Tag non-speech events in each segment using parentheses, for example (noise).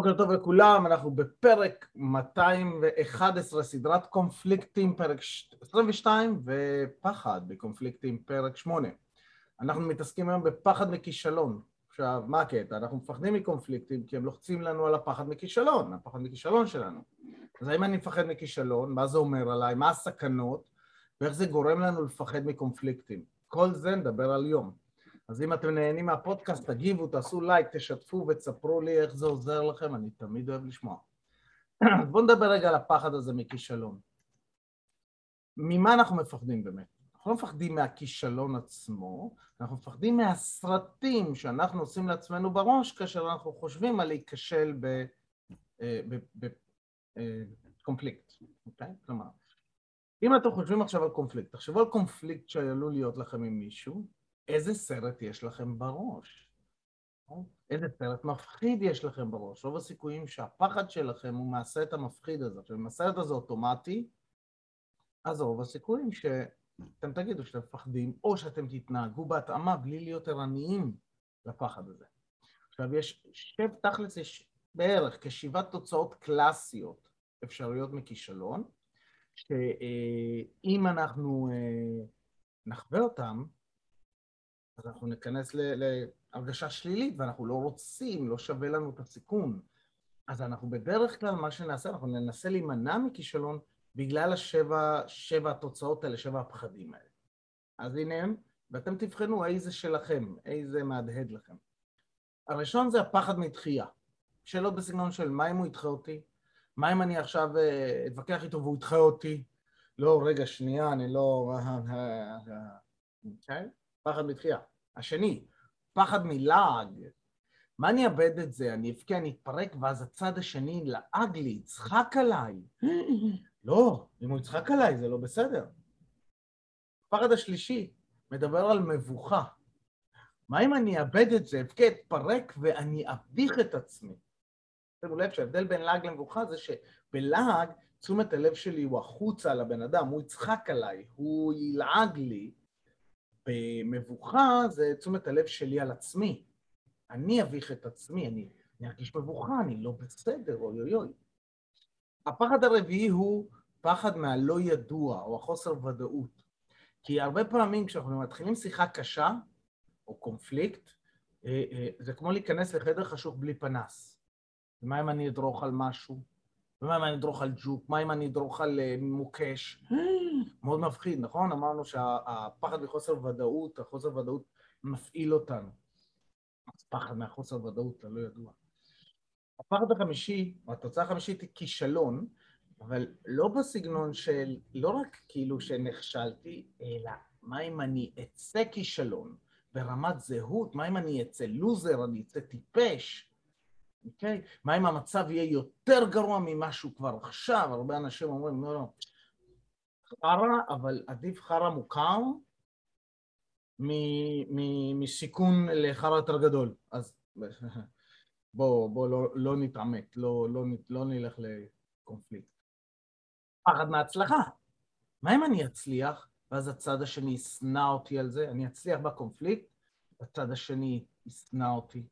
בוקר טוב לכולם, אנחנו בפרק 211, סדרת קונפליקטים, פרק 22, ופחד בקונפליקטים, פרק 8. אנחנו מתעסקים היום בפחד מכישלון. עכשיו, מה הקטע? אנחנו מפחדים מקונפליקטים כי הם לוחצים לנו על הפחד מכישלון, הפחד מכישלון שלנו. אז האם אני מפחד מכישלון? מה זה אומר עליי? מה הסכנות? ואיך זה גורם לנו לפחד מקונפליקטים? כל זה נדבר על יום. אז אם אתם נהנים מהפודקאסט, תגיבו, תעשו לייק, תשתפו ותספרו לי איך זה עוזר לכם, אני תמיד אוהב לשמוע. (clears throat) בואו נדבר רגע על הפחד הזה מכישלון. ממה אנחנו מפחדים באמת? אנחנו לא מפחדים מהכישלון עצמו, אנחנו מפחדים מהסרטים שאנחנו עושים לעצמנו בראש כאשר אנחנו חושבים על להיכשל בקונפליקט, אה, אוקיי? כלומר, אם אתם חושבים עכשיו על קונפליקט, תחשבו על קונפליקט שעלול להיות לכם עם מישהו, איזה סרט יש לכם בראש? איזה סרט מפחיד יש לכם בראש? רוב הסיכויים שהפחד שלכם הוא מהסרט המפחיד הזה. עכשיו, אם הסרט הזה אוטומטי, אז רוב הסיכויים שאתם תגידו שאתם מפחדים, או שאתם תתנהגו בהתאמה בלי להיות ערניים לפחד הזה. עכשיו, יש שב, תכלס יש בערך כשבעת תוצאות קלאסיות אפשריות מכישלון, שאם אנחנו אה, נחווה אותן, אז אנחנו ניכנס להרגשה שלילית, ואנחנו לא רוצים, לא שווה לנו את הסיכון. אז אנחנו בדרך כלל, מה שנעשה, אנחנו ננסה להימנע מכישלון בגלל השבע, שבע התוצאות האלה, שבע הפחדים האלה. אז הנה הם, ואתם תבחנו איזה שלכם, איזה מהדהד לכם. הראשון זה הפחד מדחייה. שאלות בסגנון של מה אם הוא ידחה אותי? מה אם אני עכשיו אה, אתווכח איתו והוא ידחה אותי? לא, רגע, שנייה, אני לא... (laughs) אוקיי? פחד מתחייה. השני, פחד מלעג. מה אני אאבד את זה? אני אבכה, אני אתפרק, ואז הצד השני לעג לי, יצחק עליי. לא, אם הוא יצחק עליי זה לא בסדר. הפחד השלישי מדבר על מבוכה. מה אם אני אאבד את זה, אבכה, אתפרק ואני אביך את עצמי? שימו לב שההבדל בין לעג למבוכה זה שבלעג תשומת הלב שלי הוא החוצה לבן אדם, הוא יצחק עליי, הוא ילעג לי, במבוכה זה תשומת הלב שלי על עצמי. אני אביך את עצמי, אני, אני ארגיש מבוכה, אני לא בסדר, אוי אוי אוי. הפחד הרביעי הוא פחד מהלא ידוע, או החוסר ודאות. כי הרבה פעמים כשאנחנו מתחילים שיחה קשה, או קונפליקט, אה, אה, זה כמו להיכנס לחדר חשוך בלי פנס. ומה אם אני אדרוך על משהו? ומה אם אני אדרוך על ג'וק? מה אם אני אדרוך על אה, מוקש? (gasps) מאוד מפחיד, נכון? אמרנו שהפחד מחוסר ודאות, החוסר ודאות מפעיל אותנו. אז פחד מהחוסר ודאות, אתה לא ידוע. הפחד החמישי, או התוצאה החמישית היא כישלון, אבל לא בסגנון של, לא רק כאילו שנכשלתי, אלא מה אם אני אצא כישלון ברמת זהות, מה אם אני אצא לוזר, אני אצא טיפש, אוקיי? מה אם המצב יהיה יותר גרוע ממה שהוא כבר עכשיו? הרבה אנשים אומרים, לא, לא, חרא, אבל עדיף חרא מוכר מסיכון לחרא יותר גדול. אז (laughs) בואו בוא, לא, לא נתעמת, לא, לא, לא נלך לקונפליקט. פחד מהצלחה. מה אם אני אצליח, ואז הצד השני ישנא אותי על זה? אני אצליח בקונפליקט, הצד השני ישנא אותי.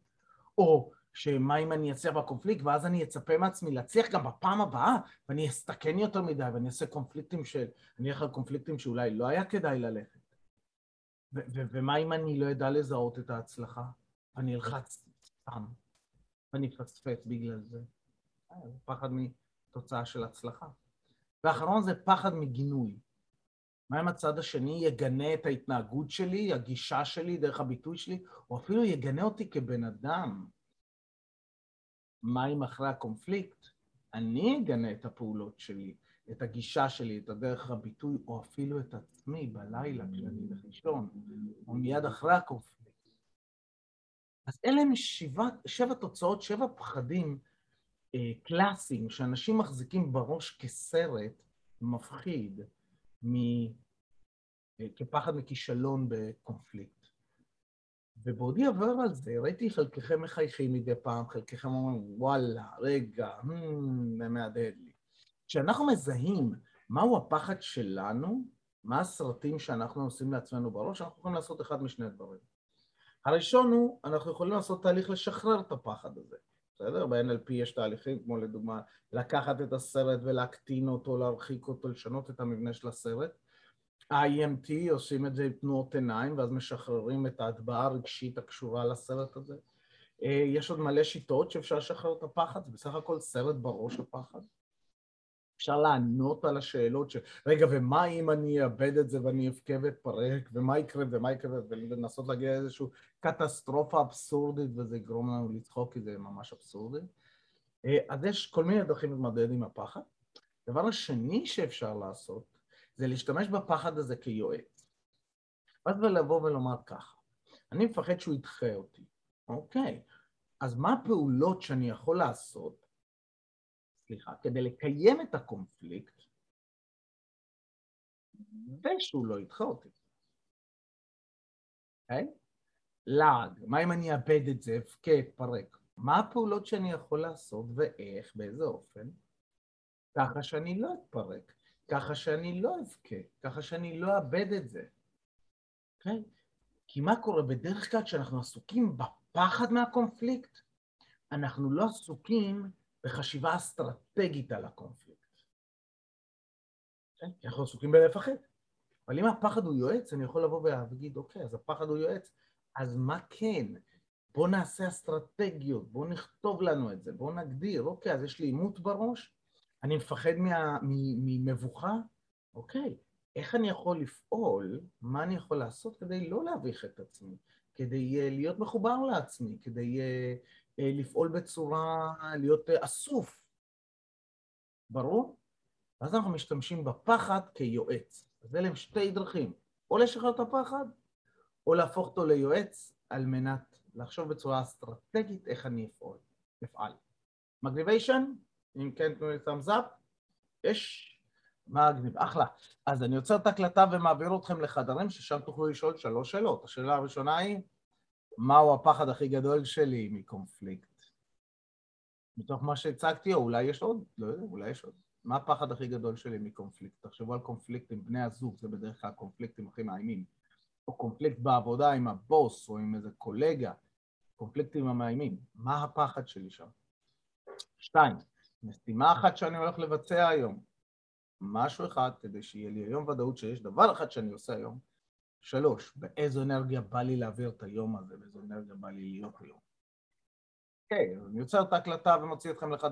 או שמה אם אני אצליח בקונפליקט, ואז אני אצפה מעצמי להצליח גם בפעם הבאה, ואני אסתכן יותר מדי, ואני אעשה קונפליקטים של... אני אלך על קונפליקטים שאולי לא היה כדאי ללכת. ומה אם אני לא אדע לזהות את ההצלחה? אני אלחץ סתם, ואני אפספס בגלל זה. אה, פחד מתוצאה של הצלחה. ואחרון זה פחד מגינוי. מה אם הצד השני יגנה את ההתנהגות שלי, הגישה שלי, דרך הביטוי שלי, או אפילו יגנה אותי כבן אדם? מה אם אחרי הקונפליקט אני אגנה את הפעולות שלי, את הגישה שלי, את הדרך הביטוי, או אפילו את עצמי בלילה כשאני הולך לישון, או מיד אחרי הקונפליקט. אז אלה הם שבע, שבע תוצאות, שבע פחדים אה, קלאסיים שאנשים מחזיקים בראש כסרט מפחיד, מ, אה, כפחד מכישלון בקונפליקט. ובעודי עבר על זה, ראיתי חלקכם מחייכים מדי פעם, חלקכם אומרים, וואלה, רגע, זה מהדהד לי. כשאנחנו מזהים מהו הפחד שלנו, מה הסרטים שאנחנו עושים לעצמנו בראש, אנחנו יכולים לעשות אחד משני דברים. הראשון הוא, אנחנו יכולים לעשות תהליך לשחרר את הפחד הזה. בסדר? ב-NLP יש תהליכים כמו לדוגמה לקחת את הסרט ולהקטין אותו, להרחיק אותו, לשנות את המבנה של הסרט. IMT עושים את זה עם תנועות עיניים ואז משחררים את ההטבעה הרגשית הקשורה לסרט הזה. אה, יש עוד מלא שיטות שאפשר לשחרר את הפחד, זה בסך הכל סרט בראש הפחד. אפשר לענות על השאלות של, רגע, ומה אם אני אאבד את זה ואני אבכה ואתפרק, ומה יקרה ומה יקרה, ולנסות להגיע לאיזושהי קטסטרופה אבסורדית וזה יגרום לנו לצחוק כי זה ממש אבסורדי. אה, אז יש כל מיני דרכים להתמודד עם הפחד. הדבר השני שאפשר לעשות זה להשתמש בפחד הזה כיועץ. ואז לבוא ולומר ככה, אני מפחד שהוא ידחה אותי, אוקיי, אז מה הפעולות שאני יכול לעשות סליחה, כדי לקיים את הקונפליקט ושהוא לא ידחה אותי. אוקיי? לעג, מה אם אני אאבד את זה, אבכה, אתפרק? מה הפעולות שאני יכול לעשות ואיך, באיזה אופן, ככה שאני לא אתפרק, ככה שאני לא אבכה, ככה שאני לא אאבד את זה. Okay? כי מה קורה? בדרך כלל כשאנחנו עסוקים בפחד מהקונפליקט, אנחנו לא עסוקים בחשיבה אסטרטגית על הקונפליקט. כן? כי אנחנו עסוקים בלפחד. אבל אם הפחד הוא יועץ, אני יכול לבוא ולהגיד, אוקיי, אז הפחד הוא יועץ, אז מה כן? בואו נעשה אסטרטגיות, בואו נכתוב לנו את זה, בואו נגדיר, אוקיי, אז יש לי עימות בראש, אני מפחד ממבוכה, אוקיי, איך אני יכול לפעול, מה אני יכול לעשות כדי לא להביך את עצמי, כדי uh, להיות מחובר לעצמי, כדי uh, אה, לפעול בצורה, להיות אה, אסוף. ברור? ואז אנחנו משתמשים בפחד כיועץ. אז אלה הם שתי דרכים, או לשחרר את הפחד, או להפוך אותו ליועץ על מנת לחשוב בצורה אסטרטגית איך אני אפעל. מגניביישן? אם כן תנו לי thumbs up. יש? מגניב, אחלה. אז אני עוצר את ההקלטה ומעביר אתכם לחדרים ששם תוכלו לשאול שלוש שאלות. השאלה הראשונה היא, מהו הפחד הכי גדול שלי מקונפליקט. מתוך מה שהצגתי, או אולי יש עוד, לא יודע, אולי יש עוד. מה הפחד הכי גדול שלי מקונפליקט? תחשבו על קונפליקט עם בני הזוג, זה בדרך כלל קונפליקטים הכי מאיימים. או קונפליקט בעבודה עם הבוס, או עם איזה קולגה, קונפליקטים המאיימים. מה הפחד שלי שם? שתיים, משימה אחת שאני הולך לבצע היום. משהו אחד, כדי שיהיה לי היום ודאות שיש דבר אחד שאני עושה היום, שלוש, באיזו אנרגיה בא לי להעביר את היום הזה, באיזו אנרגיה בא לי להיות היום. אוקיי, אז אני יוצר את ההקלטה ומוציא אתכם לחד...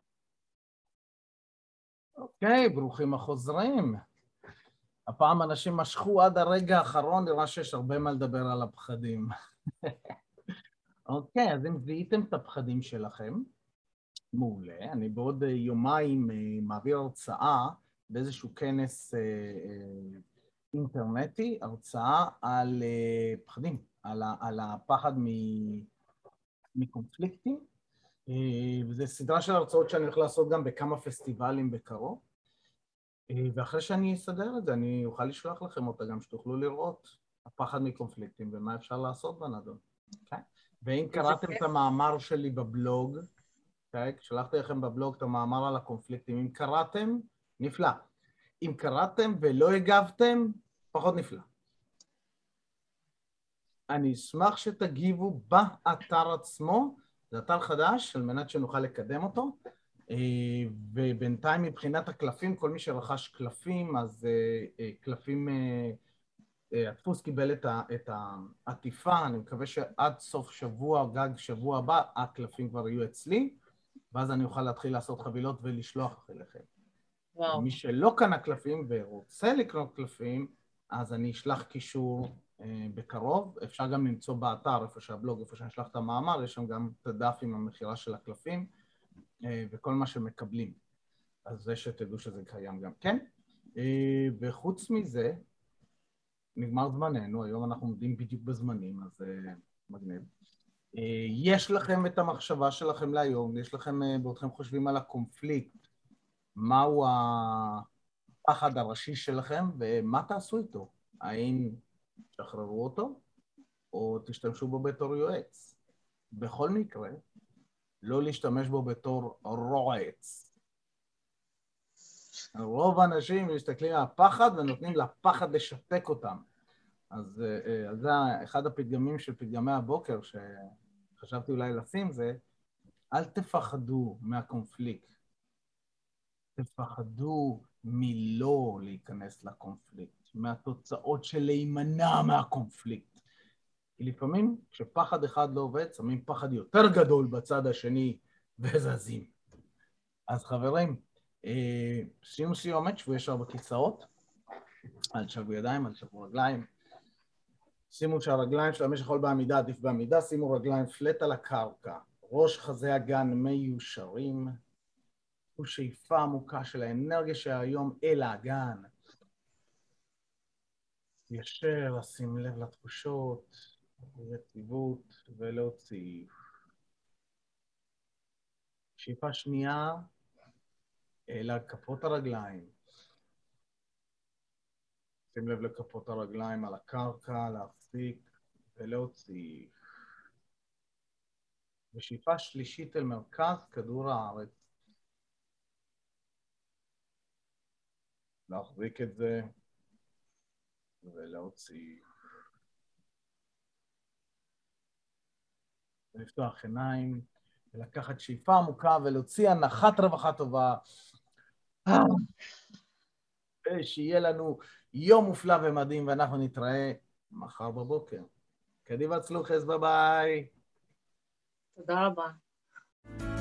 אוקיי, ברוכים החוזרים. הפעם אנשים משכו עד הרגע האחרון, נראה שיש הרבה מה לדבר על הפחדים. (laughs) אוקיי, אז אם זיהיתם את הפחדים שלכם, מעולה. אני בעוד יומיים אה, מעביר הרצאה באיזשהו כנס אה, אה, אינטרנטי, הרצאה על פחדים, על, על הפחד מקונפליקטים, וזו סדרה של הרצאות שאני הולך לעשות גם בכמה פסטיבלים בקרוב, ואחרי שאני אסדר את זה אני אוכל לשלוח לכם אותה גם שתוכלו לראות הפחד מקונפליקטים ומה אפשר לעשות בנדון. Okay? אוקיי? ואם קראתם את המאמר שלי בבלוג, okay? אוקיי? שלחתי לכם בבלוג את המאמר על הקונפליקטים, אם קראתם, נפלא. אם קראתם ולא הגבתם, פחות נפלא. אני אשמח שתגיבו באתר עצמו, זה אתר חדש על מנת שנוכל לקדם אותו, אה, ובינתיים מבחינת הקלפים, כל מי שרכש קלפים, אז אה, אה, קלפים, הדפוס קיבל את העטיפה, אני מקווה שעד סוף שבוע, גג שבוע הבא, הקלפים כבר יהיו אצלי, ואז אני אוכל להתחיל לעשות חבילות ולשלוח אליכם. וואו. מי שלא קנה קלפים ורוצה לקנות קלפים, אז אני אשלח קישור אה, בקרוב. אפשר גם למצוא באתר, איפה שהבלוג, איפה שאני אשלח את המאמר, יש שם גם את הדף עם המכירה של הקלפים אה, וכל מה שמקבלים. אז זה שתדעו שזה קיים גם כן. אה, וחוץ מזה, נגמר זמננו, היום אנחנו עומדים בדיוק בזמנים, אז אה, מגניב. אה, יש לכם את המחשבה שלכם להיום, יש לכם, אה, בעודכם חושבים על הקונפליקט, מהו. הפחד הראשי שלכם ומה תעשו איתו? האם תשחררו אותו או תשתמשו בו בתור יועץ? בכל מקרה, לא להשתמש בו בתור רועץ. רוב האנשים מסתכלים על הפחד ונותנים לפחד לשתק אותם. אז, אה, אז זה אחד הפתגמים של פתגמי הבוקר שחשבתי אולי לשים, זה אל תפחדו מהקונפליקט. תפחדו מלא להיכנס לקונפליקט, מהתוצאות של להימנע מהקונפליקט. כי לפעמים כשפחד אחד לא עובד, שמים פחד יותר גדול בצד השני וזזים. אז חברים, אה, שימו סיומת, שבו ישר בכיסאות, אל תשבו ידיים, אל תשבו רגליים. שימו שהרגליים של המשך יכול בעמידה, עדיף בעמידה, שימו רגליים פלט על הקרקע. ראש חזה הגן מיושרים. ושאיפה עמוקה של האנרגיה של היום אל האגן. ישר, לשים לב לתחושות, יציבות ולהוציא. שאיפה שנייה אל כפות הרגליים. שים לב לכפות הרגליים על הקרקע, להפסיק ולהוציא. ושאיפה שלישית אל מרכז כדור הארץ. להחזיק את זה ולהוציא. ולפתוח עיניים, ולקחת שאיפה עמוקה ולהוציא הנחת רווחה טובה. ושיהיה לנו יום מופלא ומדהים, ואנחנו נתראה מחר בבוקר. קדימה צלוחס, ביי ביי. תודה רבה.